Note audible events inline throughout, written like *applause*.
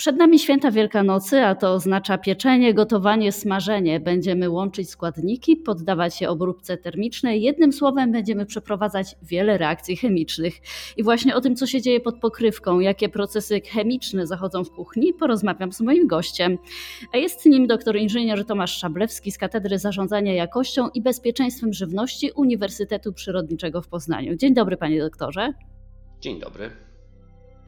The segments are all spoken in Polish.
Przed nami święta Wielkanocy, a to oznacza pieczenie, gotowanie, smażenie. Będziemy łączyć składniki, poddawać je obróbce termicznej. Jednym słowem będziemy przeprowadzać wiele reakcji chemicznych. I właśnie o tym, co się dzieje pod pokrywką, jakie procesy chemiczne zachodzą w kuchni, porozmawiam z moim gościem. A jest nim doktor inżynier Tomasz Szablewski z Katedry Zarządzania Jakością i Bezpieczeństwem Żywności Uniwersytetu Przyrodniczego w Poznaniu. Dzień dobry, panie doktorze. Dzień dobry.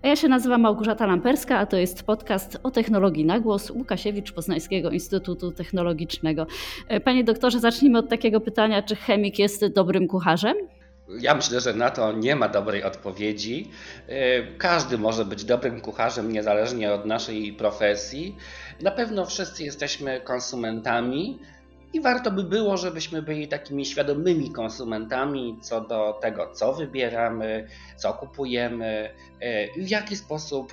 A ja się nazywam Małgorzata Lamperska, a to jest podcast o technologii na głos Łukasiewicz Poznańskiego Instytutu Technologicznego. E, panie doktorze, zacznijmy od takiego pytania, czy chemik jest dobrym kucharzem? Ja myślę, że na to nie ma dobrej odpowiedzi. E, każdy może być dobrym kucharzem, niezależnie od naszej profesji. Na pewno wszyscy jesteśmy konsumentami, i warto by było, żebyśmy byli takimi świadomymi konsumentami co do tego, co wybieramy, co kupujemy, e, w jaki sposób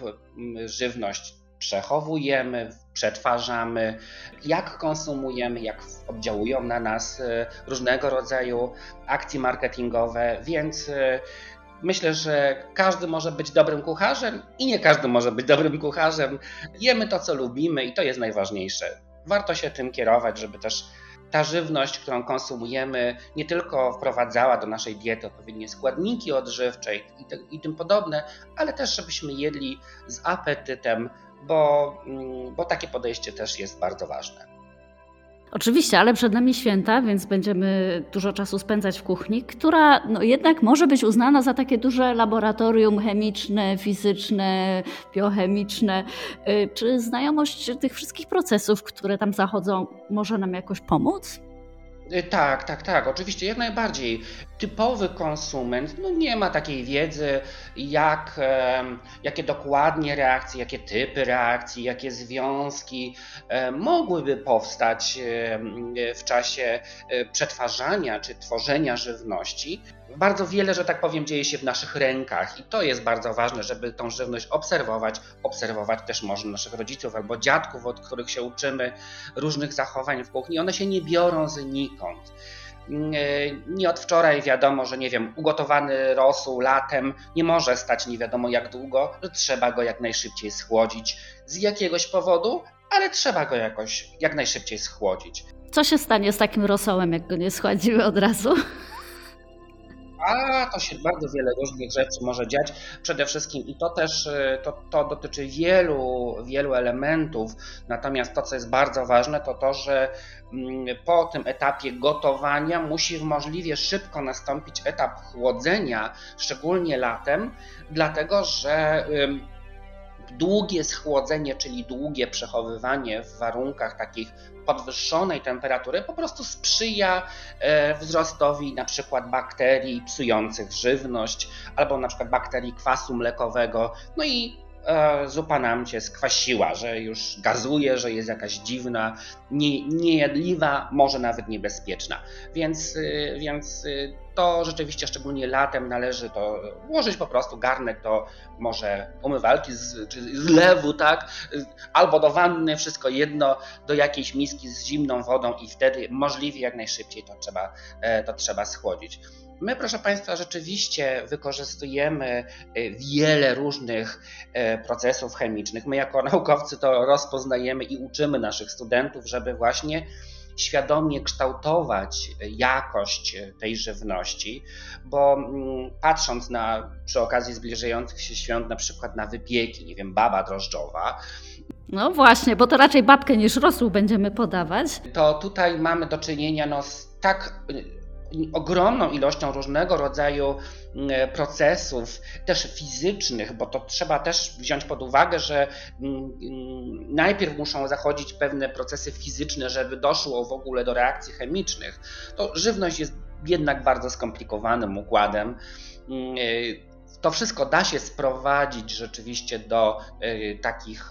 żywność przechowujemy, przetwarzamy, jak konsumujemy, jak oddziałują na nas e, różnego rodzaju akcje marketingowe, więc e, Myślę, że każdy może być dobrym kucharzem i nie każdy może być dobrym kucharzem. Jemy to, co lubimy i to jest najważniejsze. Warto się tym kierować, żeby też ta żywność, którą konsumujemy, nie tylko wprowadzała do naszej diety odpowiednie składniki odżywcze i, i tym podobne, ale też żebyśmy jedli z apetytem, bo, mm, bo takie podejście też jest bardzo ważne. Oczywiście, ale przed nami święta, więc będziemy dużo czasu spędzać w kuchni, która no jednak może być uznana za takie duże laboratorium chemiczne, fizyczne, biochemiczne. Y, czy znajomość tych wszystkich procesów, które tam zachodzą, może nam jakoś pomóc? Y, tak, tak, tak, oczywiście, jak najbardziej. Typowy konsument no nie ma takiej wiedzy, jak, jakie dokładnie reakcje, jakie typy reakcji, jakie związki mogłyby powstać w czasie e, przetwarzania czy tworzenia żywności. Bardzo wiele, że tak powiem, dzieje się w naszych rękach i to jest bardzo ważne, żeby tą żywność obserwować. Obserwować też można naszych rodziców albo dziadków, od których się uczymy różnych zachowań w kuchni. One się nie biorą znikąd. Nie od wczoraj wiadomo, że nie wiem, ugotowany rosół latem nie może stać nie wiadomo jak długo, że trzeba go jak najszybciej schłodzić z jakiegoś powodu, ale trzeba go jakoś jak najszybciej schłodzić. Co się stanie z takim rosołem, jak go nie schłodzimy od razu? A to się bardzo wiele różnych rzeczy może dziać. Przede wszystkim i to też y, to, to dotyczy wielu, wielu elementów. Natomiast to, co jest bardzo ważne, to to, że mm, po tym etapie gotowania musi możliwie szybko nastąpić etap chłodzenia, szczególnie latem, dlatego że długie schłodzenie, czyli długie przechowywanie w warunkach takich podwyższonej temperatury po prostu sprzyja e, wzrostowi na przykład bakterii psujących żywność albo na przykład bakterii kwasu mlekowego. No i e, zupa nam się skwasiła, że już gazuje, że jest jakaś dziwna, nie, niejedliwa, może nawet niebezpieczna. Więc, y, więc y, to rzeczywiście szczególnie latem należy to włożyć po prostu garnek do może umywalki z, czy z lewu, tak? Albo do wanny, wszystko jedno, do jakiejś miski z zimną wodą i wtedy możliwie jak najszybciej to trzeba, e, to trzeba schłodzić. My, proszę Państwa, rzeczywiście wykorzystujemy e, wiele różnych e, procesów chemicznych. My, jako *laughs* naukowcy, to rozpoznajemy i uczymy naszych studentów, żeby właśnie świadomie kształtować jakość tej żywności, bo mm, patrząc na przy okazji zbliżających się świąt, na przykład na wypieki, nie wiem, baba drożdżowa, no właśnie, bo to raczej babkę niż rosół będziemy podawać. To tutaj mamy do czynienia no, z tak ogromną ilością różnego rodzaju mm, procesów, też fizycznych, bo to trzeba też wziąć pod uwagę, że mm, mm, najpierw muszą zachodzić pewne procesy fizyczne, żeby doszło w ogóle do reakcji chemicznych. To żywność jest jednak bardzo skomplikowanym układem. To wszystko da się sprowadzić rzeczywiście do y, takich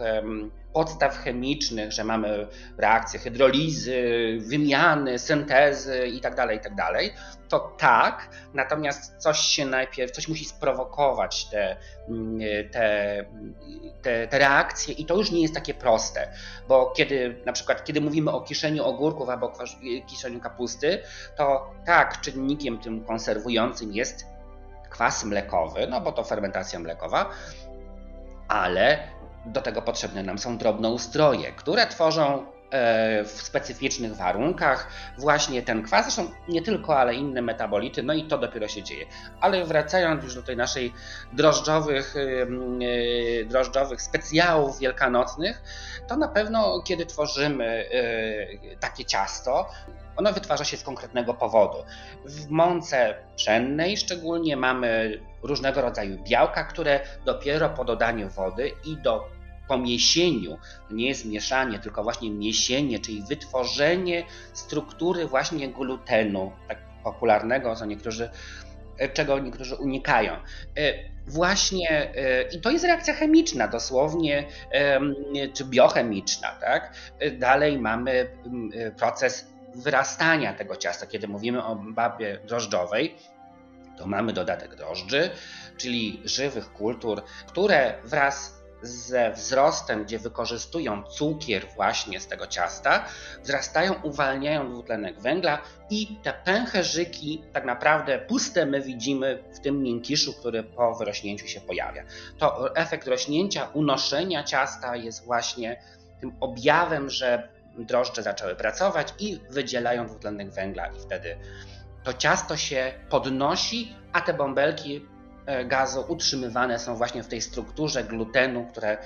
podstaw chemicznych, że mamy reakcje hydrolizy, wymiany, syntezy itd., tak itd., tak to tak, natomiast coś się najpierw, coś musi sprowokować te, mm, te, te, te reakcje i to już nie jest takie proste, bo kiedy na przykład, kiedy mówimy o kiszeniu ogórków albo kiszeniu kapusty, to tak, czynnikiem tym konserwującym jest kwas mlekowy, no bo to fermentacja mlekowa, ale do tego potrzebne nam są drobnoustroje, które tworzą E, w specyficznych warunkach właśnie ten kwas, zresztą nie tylko, ale inne metabolity, no i to dopiero się dzieje. Ale wracając już do tej naszej drożdżowych, e, drożdżowych specjałów wielkanocnych, to na pewno kiedy tworzymy e, takie ciasto, ono wytwarza się z konkretnego powodu. W mące pszennej szczególnie mamy różnego rodzaju białka, które dopiero po dodaniu wody i do po miesieniu, nie jest mieszanie, tylko właśnie miesienie, czyli wytworzenie struktury właśnie glutenu, tak popularnego, co niektórzy, e, czego niektórzy unikają. E, właśnie, e, i to jest reakcja chemiczna dosłownie, czy biochemiczna, tak? Dalej mamy proces wyrastania tego ciasta. Kiedy mówimy o babie drożdżowej, to mamy dodatek drożdży, czyli żywych kultur, które wraz ze wzrostem, gdzie wykorzystują cukier właśnie z tego ciasta, wzrastają, uwalniają dwutlenek węgla i te pęcherzyki, tak naprawdę puste my widzimy w tym miękiszu, który po wyrośnięciu się pojawia. To efekt rośnięcia, unoszenia ciasta jest właśnie tym objawem, że drożdże zaczęły pracować i wydzielają dwutlenek węgla i wtedy to ciasto się podnosi, a te bąbelki E, gazu utrzymywane są właśnie w tej strukturze glutenu, które,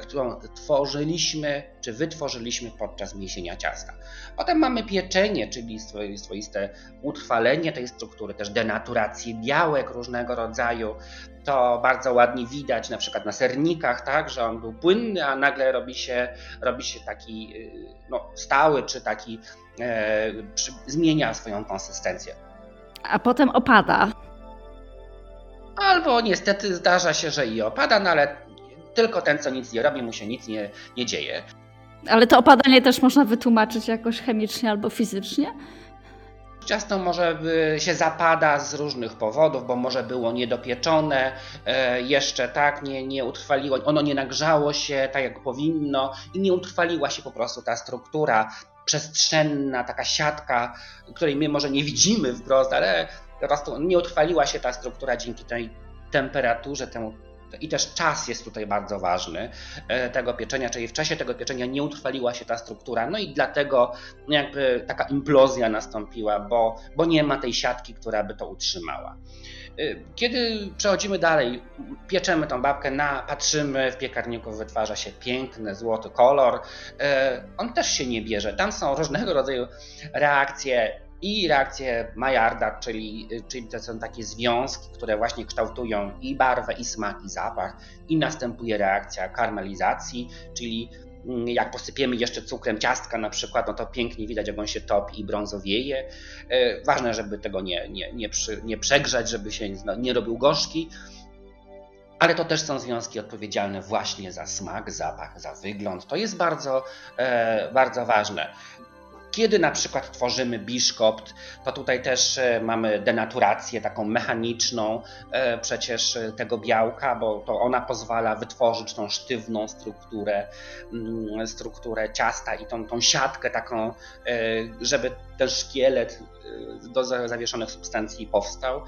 którą tworzyliśmy czy wytworzyliśmy podczas miesienia ciasta. Potem mamy pieczenie, czyli swoiste utrwalenie tej struktury, też denaturację białek różnego rodzaju. To bardzo ładnie widać na przykład na sernikach, tak, że on był płynny, a nagle robi się, robi się taki y, no, stały, czy taki e, zmienia swoją konsystencję. A potem opada. Albo niestety zdarza się, że i opada, no ale tylko ten, co nic nie robi, mu się nic nie, nie dzieje. Ale to opadanie też można wytłumaczyć jakoś chemicznie albo fizycznie? Ciasto może się zapada z różnych powodów, bo może było niedopieczone, e, jeszcze tak, nie, nie utrwaliło, ono nie nagrzało się tak jak powinno i nie utrwaliła się po prostu ta struktura przestrzenna, taka siatka, której my może nie widzimy wprost, ale po prostu nie utrwaliła się ta struktura dzięki tej temperaturze, temu i też czas jest tutaj bardzo ważny e, tego pieczenia, czyli w czasie tego pieczenia nie utrwaliła się ta struktura, no i dlatego jakby taka implozja nastąpiła, bo, bo nie ma tej siatki, która by to utrzymała. E, kiedy przechodzimy dalej, pieczemy tą babkę, na, patrzymy, w piekarniku wytwarza się piękny, złoty kolor. E, on też się nie bierze. Tam są różnego rodzaju reakcje i reakcje Maillarda, czyli, czyli to są takie związki, które właśnie kształtują i barwę, i smak, i zapach. I następuje reakcja karmelizacji, czyli mm, jak posypiemy jeszcze cukrem ciastka na przykład, no to pięknie widać, jak on się topi i brązowieje. E, ważne, żeby tego nie, nie, nie, przy, nie przegrzać, żeby się nie robił gorzki. Ale to też są związki odpowiedzialne właśnie za smak, zapach, za wygląd. To jest bardzo, e, bardzo ważne. Kiedy na przykład tworzymy biszkopt, to tutaj też e, mamy denaturację taką mechaniczną e, przecież e, tego białka, bo to ona pozwala wytworzyć tą sztywną strukturę, mm, strukturę ciasta i tą, tą siatkę taką, żeby ten szkielet do zawieszonych substancji powstał.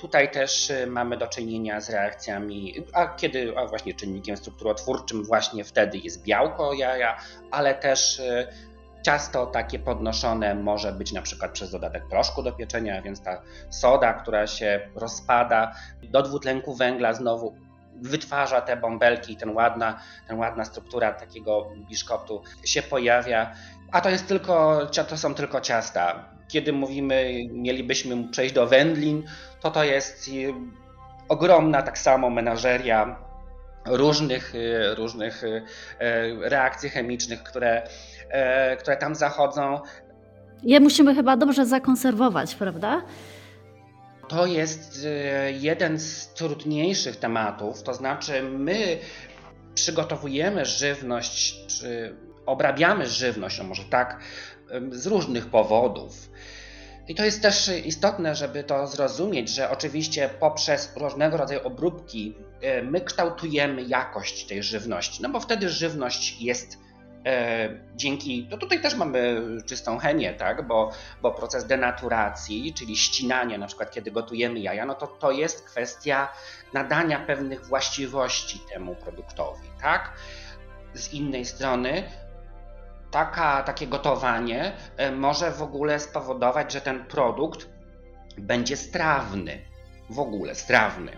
Tutaj też mamy do czynienia z reakcjami, a kiedy a właśnie czynnikiem strukturotwórczym właśnie wtedy jest białko jaja, ale też Ciasto takie podnoszone może być na przykład przez dodatek proszku do pieczenia, więc ta soda, która się rozpada do dwutlenku węgla znowu wytwarza te bąbelki, ten ładna, ten ładna struktura takiego biszkoptu się pojawia. A to jest tylko, to są tylko ciasta. Kiedy mówimy, mielibyśmy przejść do wędlin, to to jest y, ogromna tak samo menażeria różnych, y, różnych y, reakcji chemicznych, które E, które tam zachodzą. Je musimy chyba dobrze zakonserwować, prawda? To jest e, jeden z trudniejszych tematów, to znaczy my przygotowujemy żywność, czy obrabiamy żywność, no może tak, z różnych powodów. I to jest też istotne, żeby to zrozumieć, że oczywiście poprzez różnego rodzaju obróbki e, my kształtujemy jakość tej żywności, no bo wtedy żywność jest E, dzięki, to tutaj też mamy czystą chemię, tak? bo, bo proces denaturacji, czyli ścinania, na przykład kiedy gotujemy jaja, no to to jest kwestia nadania pewnych właściwości temu produktowi. Tak? Z innej strony taka, takie gotowanie e, może w ogóle spowodować, że ten produkt będzie strawny. W ogóle strawny.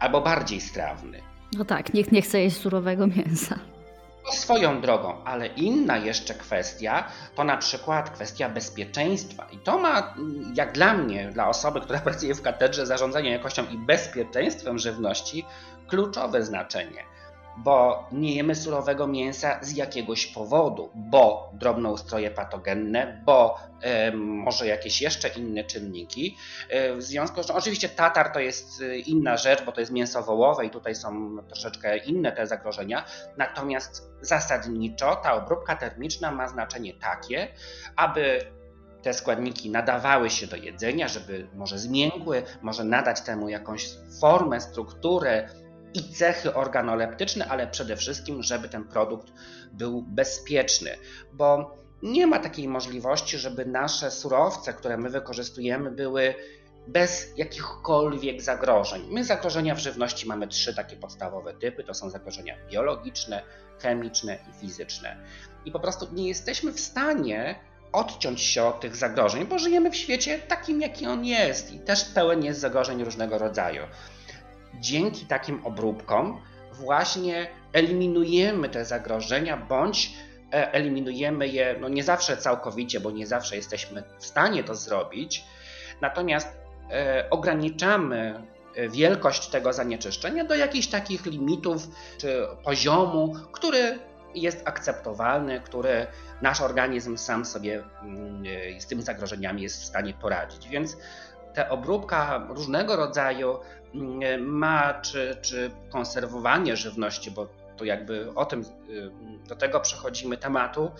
Albo bardziej strawny. No tak, nikt nie chce jeść surowego mięsa. Swoją drogą, ale inna jeszcze kwestia to na przykład kwestia bezpieczeństwa. I to ma, jak dla mnie, dla osoby, która *laughs* pracuje w katedrze zarządzania jakością i bezpieczeństwem żywności, kluczowe znaczenie bo nie jemy surowego mięsa z jakiegoś powodu, bo drobnoustroje patogenne, bo y, może jakieś jeszcze inne czynniki. Y, w związku z czym, oczywiście tatar to jest e, inna rzecz, bo to jest mięso wołowe i tutaj są troszeczkę inne te zagrożenia. Natomiast zasadniczo ta obróbka termiczna ma znaczenie takie, aby te składniki nadawały się do jedzenia, żeby może zmiękły, może nadać temu jakąś formę, strukturę, i cechy organoleptyczne, ale przede wszystkim, żeby ten produkt był bezpieczny, bo nie ma takiej możliwości, żeby nasze surowce, które my wykorzystujemy, były bez jakichkolwiek zagrożeń. My zagrożenia w żywności mamy trzy takie podstawowe typy: to są zagrożenia biologiczne, chemiczne i fizyczne. I po prostu nie jesteśmy w stanie odciąć się od tych zagrożeń, bo żyjemy w świecie takim, jaki on jest i też pełen jest zagrożeń różnego rodzaju dzięki takim obróbkom właśnie eliminujemy te zagrożenia, bądź e, eliminujemy je, no nie zawsze całkowicie, bo nie zawsze jesteśmy w stanie to zrobić, natomiast e, ograniczamy e, wielkość tego zanieczyszczenia do jakichś takich limitów czy poziomu, który jest akceptowalny, który nasz organizm sam sobie mm, z tymi zagrożeniami jest w stanie poradzić. Więc ta obróbka różnego rodzaju mm, ma, czy, czy konserwowanie żywności, bo to jakby o tym, y, do tego przechodzimy tematu,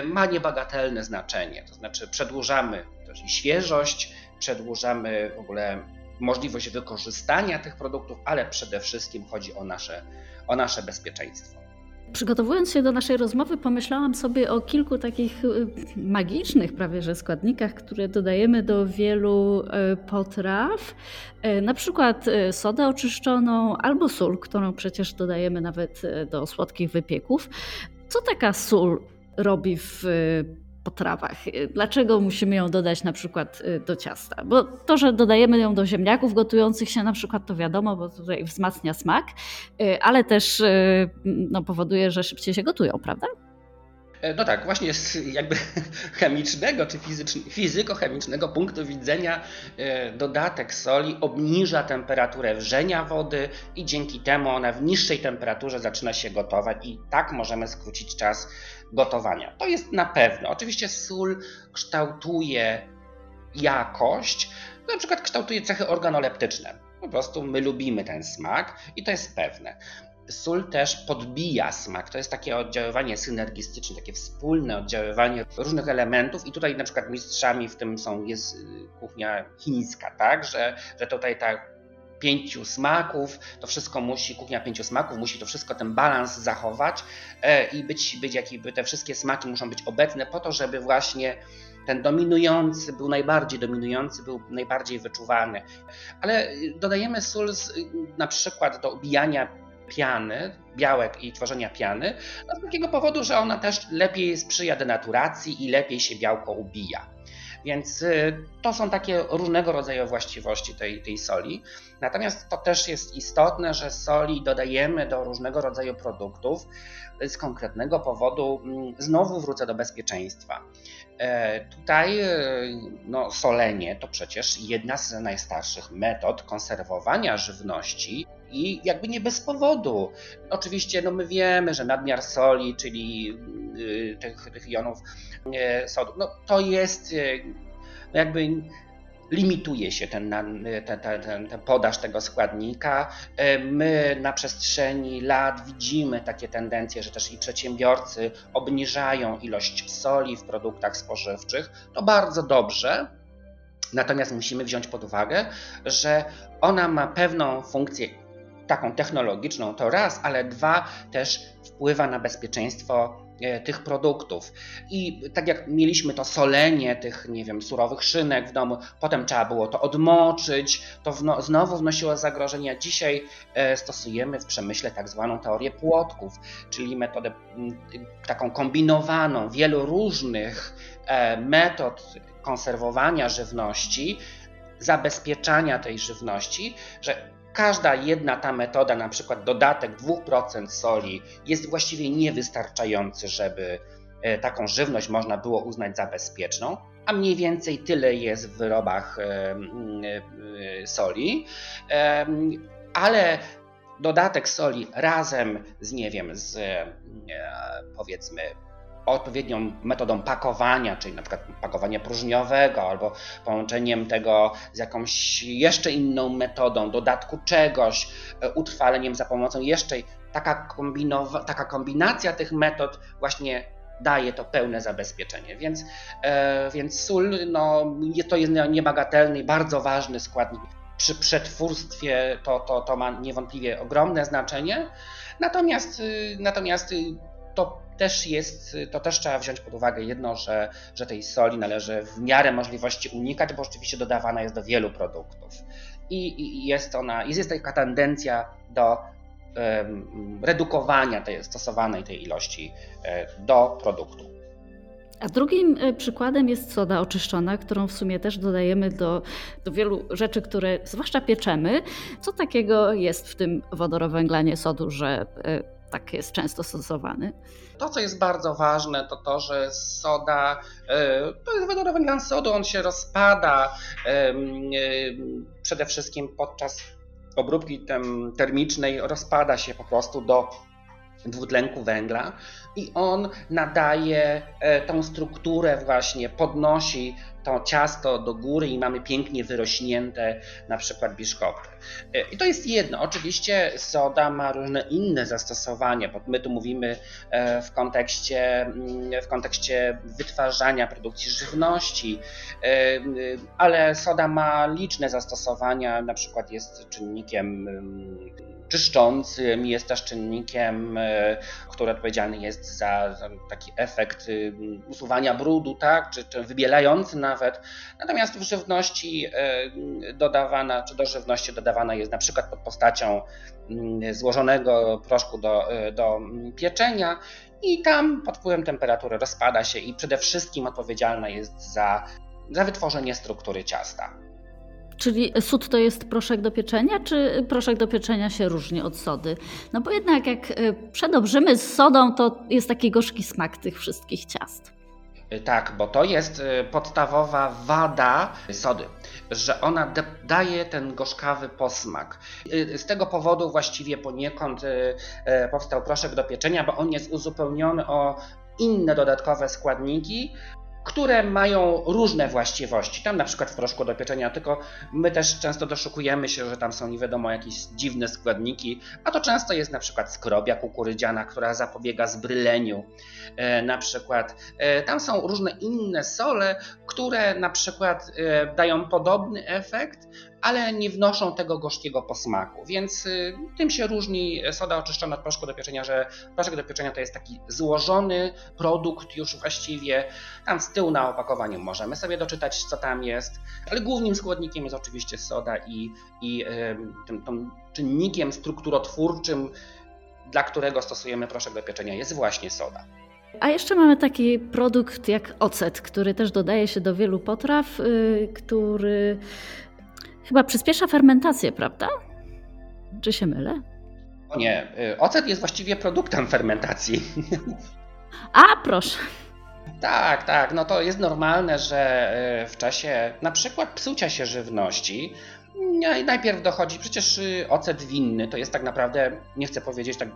y, ma niebagatelne znaczenie. To znaczy przedłużamy też i świeżość, przedłużamy w ogóle możliwość wykorzystania tych produktów, ale przede wszystkim chodzi o nasze, o nasze bezpieczeństwo. Przygotowując się do naszej rozmowy, pomyślałam sobie o kilku takich y, magicznych prawie że składnikach, które dodajemy do wielu y, potraw. Y, na przykład sodę oczyszczoną albo sól, którą przecież dodajemy nawet do słodkich wypieków. Co taka sól robi w potrawach. Dlaczego musimy ją dodać na przykład y, do ciasta? Bo to, że dodajemy ją do ziemniaków gotujących się na przykład, to wiadomo, bo tutaj wzmacnia smak, y, ale też y, no, powoduje, że szybciej się gotują, prawda? E, no tak, właśnie z jakby *laughs* chemicznego czy fizyko-chemicznego punktu widzenia e, dodatek soli obniża temperaturę wrzenia wody i dzięki temu ona w niższej temperaturze zaczyna się gotować i tak możemy skrócić czas gotowania. To jest na pewno. Oczywiście sól kształtuje jakość, na przykład kształtuje cechy organoleptyczne. Po prostu my lubimy ten smak i to jest pewne. Sól też podbija smak. To jest takie oddziaływanie synergistyczne, takie wspólne oddziaływanie różnych elementów i tutaj na przykład mistrzami w tym są, jest y, kuchnia chińska, tak? Że, że tutaj ta pięciu smaków, to wszystko musi, kuchnia pięciu smaków, musi to wszystko, ten balans zachować e, i być, być jakby te wszystkie smaki muszą być obecne po to, żeby właśnie ten dominujący był najbardziej dominujący, był najbardziej wyczuwany. Ale dodajemy sól z, na przykład do ubijania piany, białek i tworzenia piany, no z takiego powodu, że ona też lepiej sprzyja denaturacji i lepiej się białko ubija. Więc y, to są takie różnego rodzaju właściwości tej, tej soli. Natomiast to też jest istotne, że soli dodajemy do różnego rodzaju produktów z konkretnego powodu. Mm, znowu wrócę do bezpieczeństwa. E, tutaj e, no, solenie to przecież jedna z najstarszych metod konserwowania żywności i jakby nie bez powodu. Oczywiście no my wiemy, że nadmiar soli, czyli y, tych, tych jonów sodu, no to jest y, no jakby limituje się ten, ten, ten, ten, podaż tego składnika. My na przestrzeni lat widzimy takie tendencje, że też i przedsiębiorcy obniżają ilość soli w produktach spożywczych. To bardzo dobrze. Natomiast musimy wziąć pod uwagę, że ona ma pewną funkcję taką technologiczną, to raz, ale dwa też wpływa na bezpieczeństwo E, tych produktów. I tak jak mieliśmy to solenie tych, nie wiem, surowych szynek w domu, potem trzeba było to odmoczyć, to wno, znowu wnosiło zagrożenia. Dzisiaj e, stosujemy w przemyśle tak zwaną teorię płotków, czyli metodę taką kombinowaną wielu różnych e, metod konserwowania żywności, zabezpieczania tej żywności, że Każda jedna ta metoda, na przykład dodatek 2% soli, jest właściwie niewystarczający, żeby e, taką żywność można było uznać za bezpieczną, a mniej więcej tyle jest w wyrobach e, e, soli. Ale dodatek soli razem z, nie wiem, z powiedzmy odpowiednią metodą pakowania, czyli na przykład pakowania próżniowego, albo połączeniem tego z jakąś jeszcze inną metodą, dodatku czegoś, e, utrwaleniem za pomocą jeszcze taka, kombinowa- taka kombinacja tych metod właśnie daje to pełne zabezpieczenie. Więc, e, więc sól no, to jest niebagatelny i bardzo ważny składnik. Przy przetwórstwie to, to, to ma niewątpliwie ogromne znaczenie. Natomiast, y, natomiast y, to też jest, to też trzeba wziąć pod uwagę jedno, że, że tej soli należy w miarę możliwości unikać, bo oczywiście dodawana jest do wielu produktów. I, i jest ona, jest taka tendencja do um, redukowania tej stosowanej tej ilości e, do produktu. A drugim e, przykładem jest soda oczyszczona, którą w sumie też dodajemy do, do wielu rzeczy, które zwłaszcza pieczemy. Co takiego jest w tym wodorowęglanie sodu, że e, tak jest często stosowany. To, co jest bardzo ważne, to to, że soda, e, to jest wodorowęglan sodu, on się rozpada e, przede wszystkim podczas obróbki termicznej, rozpada się po prostu do dwutlenku węgla i on nadaje e, tą strukturę właśnie, podnosi to ciasto do góry i mamy pięknie wyrośnięte na przykład biszkopty. E, I to jest jedno. Oczywiście soda ma różne inne zastosowania, bo my tu mówimy e, w kontekście, mm, w kontekście wytwarzania produkcji żywności, ale soda ma liczne zastosowania, na przykład jest czynnikiem mm, czyszczącym, jest też czynnikiem, który odpowiedzialny jest za, taki efekt y, usuwania brudu, tak, czy, czy wybielający nawet. Natomiast w żywności y, dodawana, czy do żywności dodawana jest na przykład pod postacią mm, złożonego proszku do, y, do pieczenia i tam pod wpływem temperatury rozpada się i przede wszystkim odpowiedzialna jest za, za wytworzenie struktury ciasta. Czyli sód to jest proszek do pieczenia, czy proszek do pieczenia się różni od sody? No bo jednak jak e, przedobrzymy z sodą, to jest taki gorzki smak tych wszystkich ciast. E, tak, bo to jest e, podstawowa wada sody, że ona daje ten gorzkawy posmak. Z tego powodu właściwie poniekąd powstał proszek do pieczenia, bo on jest uzupełniony o inne dodatkowe składniki, które mają różne właściwości. Tam na przykład w proszku do pieczenia, tylko my też często doszukujemy się, że tam są nie wiadomo jakieś dziwne składniki, a to często jest na przykład skrobia kukurydziana, która zapobiega zbryleniu. E, na przykład e, tam są różne inne sole, które na przykład e, dają podobny efekt, ale nie wnoszą tego gorzkiego posmaku. Więc y, tym się różni soda oczyszczona od proszku do pieczenia, że proszek do pieczenia to jest taki złożony produkt już właściwie. Tam z tyłu na opakowaniu możemy sobie doczytać, co tam jest, ale głównym składnikiem jest oczywiście soda i, i tym, tym czynnikiem strukturotwórczym, dla którego stosujemy proszek do pieczenia, jest właśnie soda. A jeszcze mamy taki produkt jak ocet, który też dodaje się do wielu potraw, y, który chyba przyspiesza fermentację, prawda? Czy się mylę? O nie, y, ocet jest właściwie produktem fermentacji. *laughs* A, proszę. Tak, tak, no to jest normalne, że y, w czasie na przykład psucia się żywności najpierw dochodzi, przecież y, ocet winny to jest tak naprawdę, nie chcę powiedzieć tak,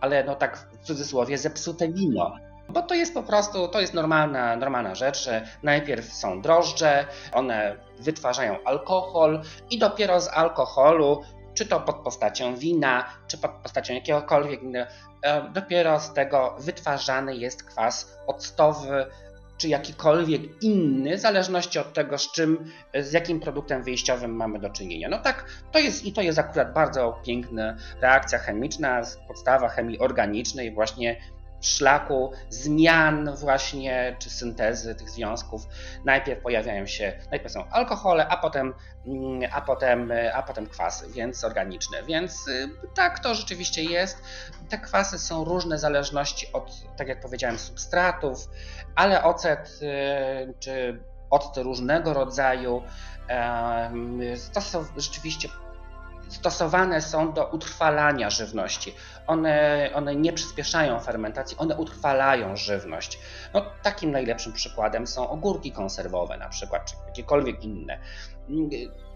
ale no tak w cudzysłowie zepsute wino. Bo to jest po prostu, to jest normalna, normalna rzecz, że najpierw są drożdże, one wytwarzają alkohol i dopiero z alkoholu, czy to pod postacią wina, czy pod postacią jakiegokolwiek e, dopiero z tego wytwarzany jest kwas octowy, czy jakikolwiek inny, w zależności od tego, z czym, z jakim produktem wyjściowym mamy do czynienia. No tak, to jest i to jest akurat bardzo piękna reakcja chemiczna, podstawa chemii organicznej właśnie szlaku zmian właśnie, czy syntezy tych związków. Najpierw pojawiają się, najpierw są alkohole, a potem, mm, a potem, a potem kwasy, więc organiczne. Więc y, tak to rzeczywiście jest. Te kwasy są różne w zależności od, tak jak powiedziałem, substratów, ale ocet y, czy octy różnego rodzaju to są rzeczywiście stosowane są do utrwalania żywności. One, one nie przyspieszają fermentacji, one utrwalają żywność. No, takim najlepszym przykładem są ogórki konserwowe na przykład, czy jakiekolwiek inne.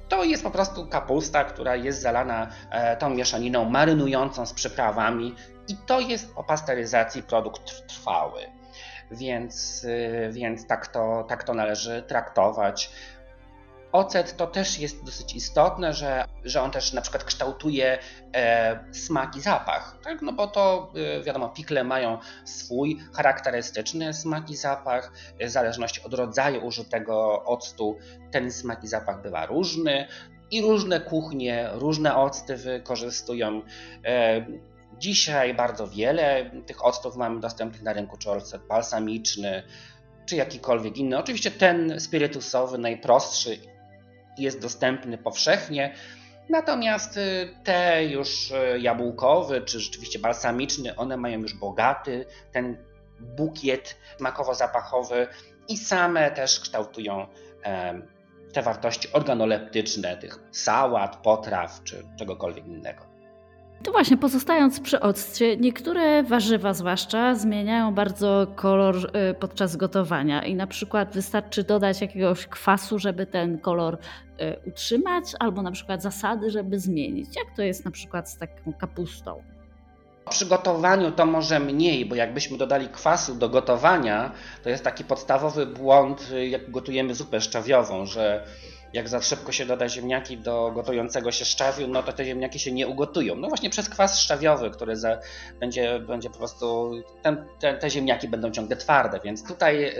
To jest po prostu kapusta, która jest zalana e, tą mieszaniną marynującą z przyprawami i to jest po pasteryzacji produkt trwały. Więc, e, więc tak, to, tak to należy traktować. Ocet to też jest dosyć istotne, że, że on też na przykład kształtuje e, smak i zapach, tak? no bo to e, wiadomo, pikle mają swój charakterystyczny smak i zapach, w zależności od rodzaju użytego octu ten smak i zapach bywa różny i różne kuchnie, różne octy wykorzystują. E, dzisiaj bardzo wiele tych octów mamy dostępnych na rynku, czy balsamiczny, czy jakikolwiek inny. Oczywiście ten spirytusowy, najprostszy jest dostępny powszechnie. Natomiast y, te już y, jabłkowy, czy rzeczywiście balsamiczny, one mają już bogaty ten bukiet makowo-zapachowy i same też kształtują te wartości organoleptyczne tych sałat, potraw czy czegokolwiek innego. To właśnie, pozostając przy occie, niektóre warzywa zwłaszcza zmieniają bardzo kolor y, podczas gotowania i na przykład wystarczy dodać jakiegoś kwasu, żeby ten kolor y, utrzymać, albo na przykład zasady, żeby zmienić. Jak to jest na przykład z taką kapustą? W przygotowaniu to może mniej, bo jakbyśmy dodali kwasu do gotowania, to jest taki podstawowy błąd, y, jak gotujemy zupę szczawiową, że jak za szybko się doda ziemniaki do gotującego się szczawiu, no to te ziemniaki się nie ugotują. No właśnie przez kwas szczawiowy, który za, będzie, będzie po prostu, ten, te, te ziemniaki będą ciągle twarde, więc tutaj y,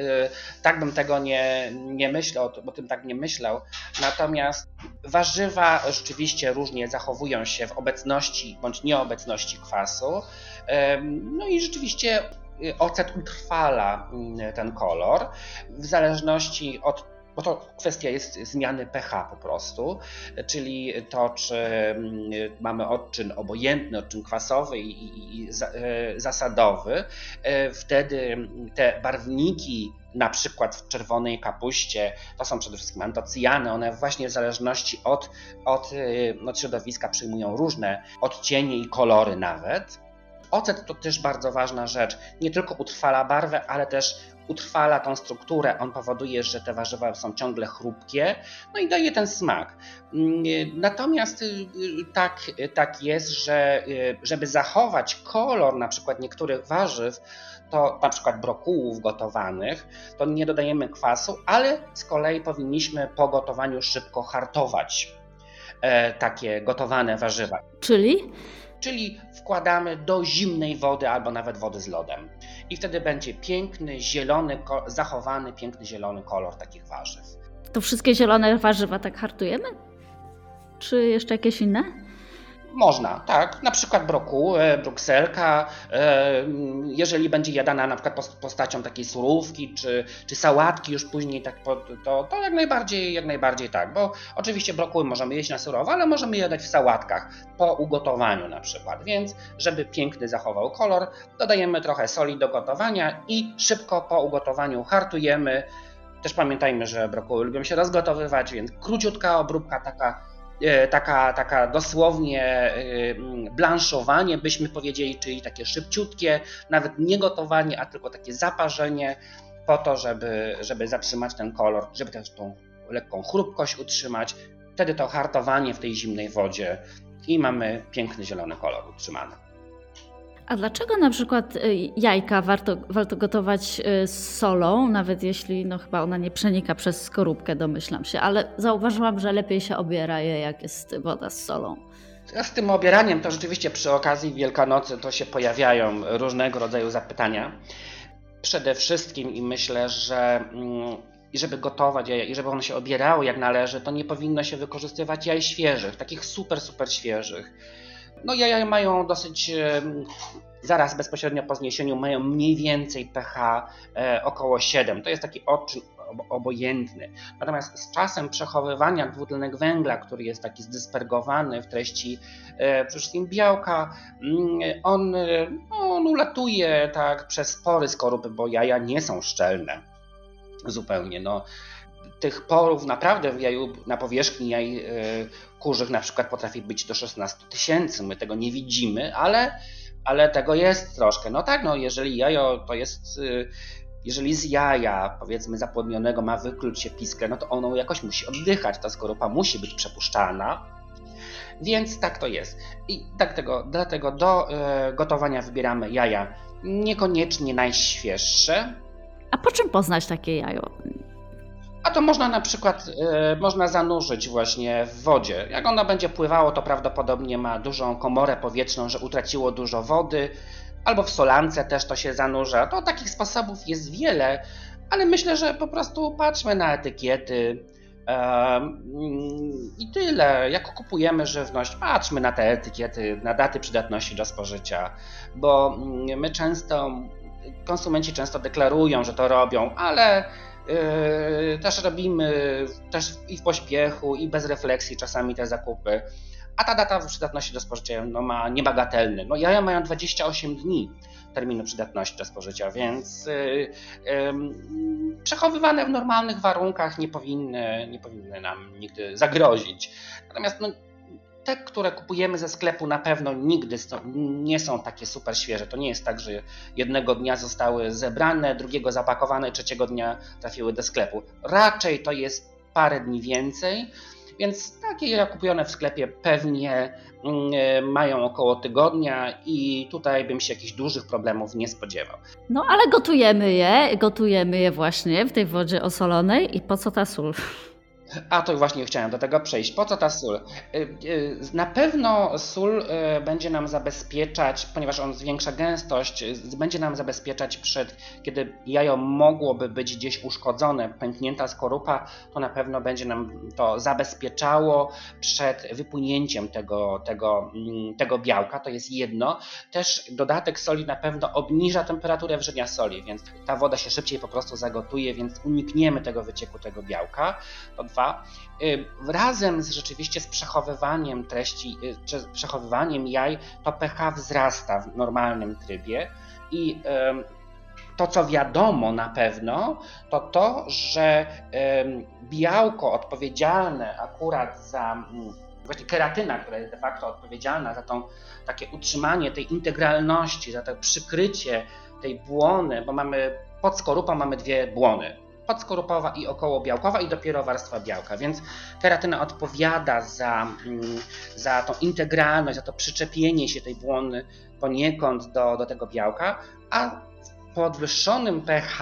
tak bym tego nie, nie myślał, o tym tak nie myślał. Natomiast warzywa rzeczywiście różnie zachowują się w obecności bądź nieobecności kwasu. No i rzeczywiście y, ocet utrwala mm, ten kolor w zależności od bo to kwestia jest zmiany pH po prostu, czyli to, czy mm, mamy odczyn obojętny, odczyn kwasowy i, e, zasadowy, e, wtedy te barwniki na przykład w czerwonej kapuście, to są przede wszystkim antocyjany, one właśnie w zależności od, od, e, od środowiska przyjmują różne odcienie i kolory nawet. Ocet to też bardzo ważna rzecz. Nie tylko utrwala barwę, ale też utrwala tą strukturę. On powoduje, że te warzywa są ciągle chrupkie, no i daje ten smak. Mm, natomiast y, y, tak, tak jest, że y, żeby zachować kolor na przykład niektórych warzyw, to na przykład brokułów gotowanych, to nie dodajemy kwasu, ale z kolei powinniśmy po gotowaniu szybko hartować e, takie gotowane warzywa. Czyli? Czyli wkładamy do zimnej wody albo nawet wody z lodem. I wtedy będzie piękny, zielony, zachowany, piękny, zielony kolor takich warzyw. To wszystkie zielone warzywa tak hartujemy? Czy jeszcze jakieś inne? Można, tak. Na przykład brokuł, brukselka, e, jeżeli będzie jadana na przykład postacią takiej surówki czy, czy sałatki już później, tak to, to jak najbardziej, jak najbardziej tak, bo oczywiście brokuły możemy jeść na surowo, ale możemy je jadać w sałatkach po ugotowaniu na przykład, więc żeby piękny zachował kolor, dodajemy trochę soli do gotowania i szybko po ugotowaniu hartujemy. Też pamiętajmy, że brokuły lubią się rozgotowywać, więc króciutka obróbka taka E, taka, taka dosłownie e, blanszowanie, byśmy powiedzieli, czyli takie szybciutkie, nawet nie gotowanie, a tylko takie zaparzenie, po to, żeby, żeby zatrzymać ten kolor, żeby też tą lekką chrupkość utrzymać. Wtedy to hartowanie w tej zimnej wodzie i mamy piękny zielony kolor utrzymany. A dlaczego na przykład y, jajka warto, warto gotować y, z solą, nawet jeśli no chyba ona nie przenika przez skorupkę, domyślam się, ale zauważyłam, że lepiej się obiera je, jak jest woda z solą. Z tym obieraniem to rzeczywiście przy okazji Wielkanocy to się pojawiają różnego rodzaju zapytania. Przede wszystkim i myślę, że mm, żeby gotować jaja, i żeby one się obierały jak należy, to nie powinno się wykorzystywać jaj świeżych, takich super, super świeżych no jaja mają dosyć zaraz bezpośrednio po zniesieniu mają mniej więcej pH e, około 7. To jest taki odczyn obojętny. Natomiast z czasem przechowywania dwutlenek węgla, który jest taki zdyspergowany w treści e, przede wszystkim białka, mm, on, no, on ulatuje tak przez pory skorupy, bo jaja nie są szczelne zupełnie. No, tych porów naprawdę w jaju, na powierzchni jaj e, kurzych na przykład potrafi być do 16 tysięcy. My tego nie widzimy, ale, ale tego jest troszkę. No tak, no jeżeli jajo to jest y, jeżeli z jaja, powiedzmy zapłodnionego, ma wykluć się pisklę, no to ono jakoś musi oddychać, ta skorupa musi być przepuszczalna. Więc tak to jest. I dlatego, dlatego do y, gotowania wybieramy jaja niekoniecznie najświeższe. A po czym poznać takie jajo? A to można na przykład y, można zanurzyć właśnie w wodzie. Jak ono będzie pływało, to prawdopodobnie ma dużą komorę powietrzną, że utraciło dużo wody, albo w solance też to się zanurza. To takich sposobów jest wiele, ale myślę, że po prostu patrzmy na etykiety. I tyle. Jak kupujemy żywność, patrzmy na te etykiety, na daty przydatności do spożycia, bo mm, my często, konsumenci często deklarują, że to robią, ale też robimy też i w pośpiechu, i bez refleksji czasami te zakupy. A ta data przydatności do spożycia no, ma niebagatelny. No, jaja mają 28 dni terminu przydatności do spożycia, więc yy, yy, przechowywane w normalnych warunkach nie powinny, nie powinny nam nigdy zagrozić. Natomiast no, te, które kupujemy ze sklepu, na pewno nigdy nie są takie super świeże. To nie jest tak, że jednego dnia zostały zebrane, drugiego zapakowane, trzeciego dnia trafiły do sklepu. Raczej to jest parę dni więcej. Więc takie kupione w sklepie pewnie mm, mają około tygodnia i tutaj bym się jakichś dużych problemów nie spodziewał. No ale gotujemy je, gotujemy je właśnie w tej wodzie osolonej i po co ta sól? A to właśnie chciałem do tego przejść. Po co ta sól? Y, y, na pewno sól y, będzie nam zabezpieczać, ponieważ on zwiększa gęstość, będzie nam zabezpieczać przed, kiedy jajo mogłoby być gdzieś uszkodzone, pęknięta skorupa, to na pewno będzie nam to zabezpieczało przed wypłynięciem tego, tego, mm, tego białka. To jest jedno. Też dodatek soli na pewno obniża temperaturę wrzenia soli, więc ta woda się szybciej po prostu zagotuje, więc unikniemy tego wycieku tego białka. To dwa. Y, razem z rzeczywiście z przechowywaniem treści, y, czy przechowywaniem jaj, to pH wzrasta w normalnym trybie i to, co wiadomo na pewno, to to, że białko odpowiedzialne akurat za właśnie keratyna, która jest de facto odpowiedzialna za tą takie utrzymanie tej integralności, za to przykrycie tej błony, bo mamy pod skorupą mamy dwie błony podskorupowa i okołobiałkowa i dopiero warstwa białka. Więc keratyna odpowiada za, mm, za tą integralność, za to przyczepienie się tej błony poniekąd do, do tego białka, a w podwyższonym pH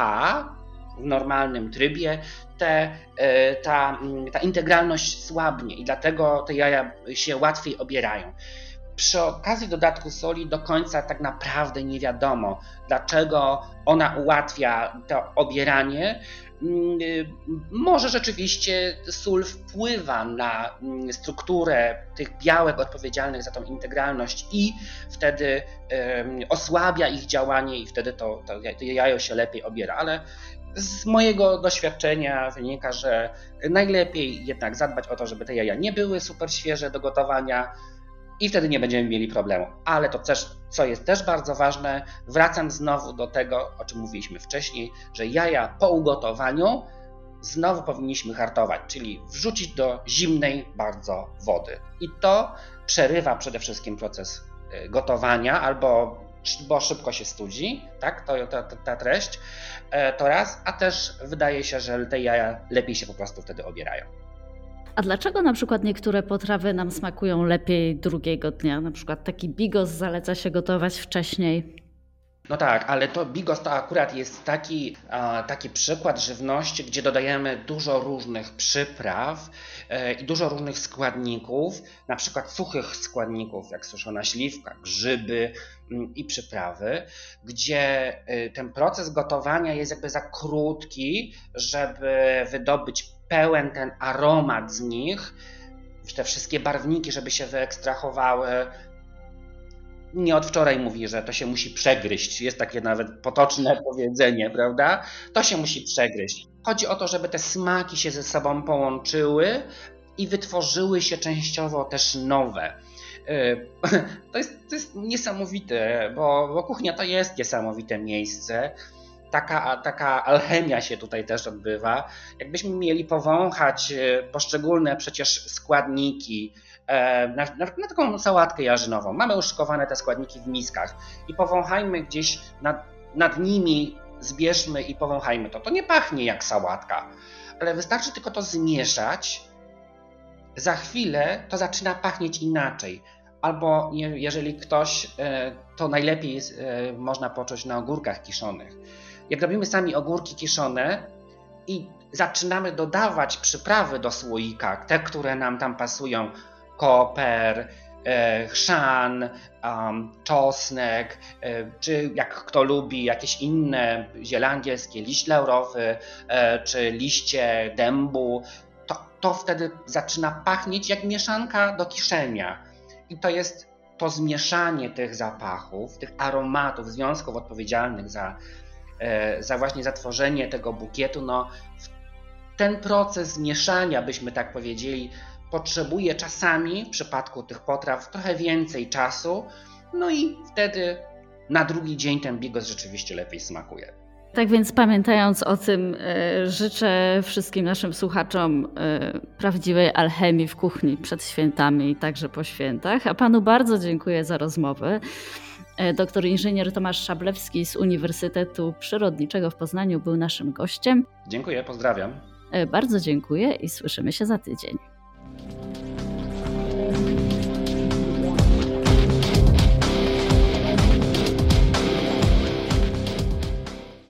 w normalnym trybie te, e, ta, mm, ta integralność słabnie i dlatego te jaja się łatwiej obierają. Przy okazji dodatku soli do końca tak naprawdę nie wiadomo, dlaczego ona ułatwia to obieranie, może rzeczywiście sól wpływa na mm, strukturę tych białek odpowiedzialnych za tą integralność i wtedy osłabia ich działanie i wtedy to, to jajo się lepiej obiera, ale z mojego doświadczenia wynika, że najlepiej jednak zadbać o to, żeby te jaja nie były super świeże do gotowania, i wtedy nie będziemy mieli problemu. Ale to też, co jest też bardzo ważne, wracam znowu do tego, o czym mówiliśmy wcześniej, że jaja po ugotowaniu znowu powinniśmy hartować, czyli wrzucić do zimnej bardzo wody. I to przerywa przede wszystkim proces y, gotowania albo bo szybko się studzi, tak, to, ta, ta treść, e, to raz, a też wydaje się, że te jaja lepiej się po prostu wtedy obierają. A dlaczego na przykład niektóre potrawy nam smakują lepiej drugiego dnia? Na przykład taki bigos zaleca się gotować wcześniej. No tak, ale to bigos to akurat jest taki, taki przykład żywności, gdzie dodajemy dużo różnych przypraw e, i dużo różnych składników, na przykład suchych składników, jak suszona śliwka, grzyby mm, i przyprawy, gdzie e, ten proces gotowania jest jakby za krótki, żeby wydobyć pełen ten aromat z nich, te wszystkie barwniki, żeby się wyekstrahowały, nie od wczoraj mówi, że to się musi przegryźć. Jest takie nawet potoczne *laughs* powiedzenie, prawda? To się musi przegryźć. Chodzi o to, żeby te smaki się ze sobą połączyły i wytworzyły się częściowo też nowe. Y, *laughs* to jest, to jest niesamowite, bo, bo kuchnia to jest niesamowite miejsce. Taka, taka alchemia się tutaj też odbywa. Jakbyśmy mieli powąchać y, poszczególne przecież składniki, e, na, na, na, taką sałatkę jarzynową. Mamy uszykowane te składniki w miskach i powąchajmy gdzieś nad, nad nimi, zbierzmy i powąchajmy to. To nie pachnie jak sałatka, ale wystarczy tylko to zmieszać za chwilę to zaczyna pachnieć inaczej. Albo jeżeli ktoś, e, to najlepiej e, można poczuć na ogórkach kiszonych. Jak robimy sami ogórki kiszone i zaczynamy dodawać przyprawy do słoika, te, które nam tam pasują, koper, e, chrzan, czosnek, czy jak kto lubi, jakieś inne ziele angielskie, liść laurowy, czy liście dębu, to wtedy zaczyna pachnieć jak mieszanka do kiszenia. I to jest to zmieszanie tych zapachów, tych aromatów, związków odpowiedzialnych za, e, za właśnie zatworzenie tego bukietu. No, ten proces mieszania, byśmy tak powiedzieli, potrzebuje czasami w przypadku tych potraw trochę więcej czasu, no i wtedy na drugi dzień ten bigos rzeczywiście lepiej smakuje. Tak więc pamiętając o tym, e, życzę wszystkim naszym słuchaczom e, prawdziwej alchemii w kuchni przed świętami i także po świętach. A panu bardzo dziękuję za rozmowę. E, doktor inżynier Tomasz Szablewski z Uniwersytetu Przyrodniczego w Poznaniu był naszym gościem. Dziękuję, pozdrawiam. Bardzo dziękuję i słyszymy się za tydzień.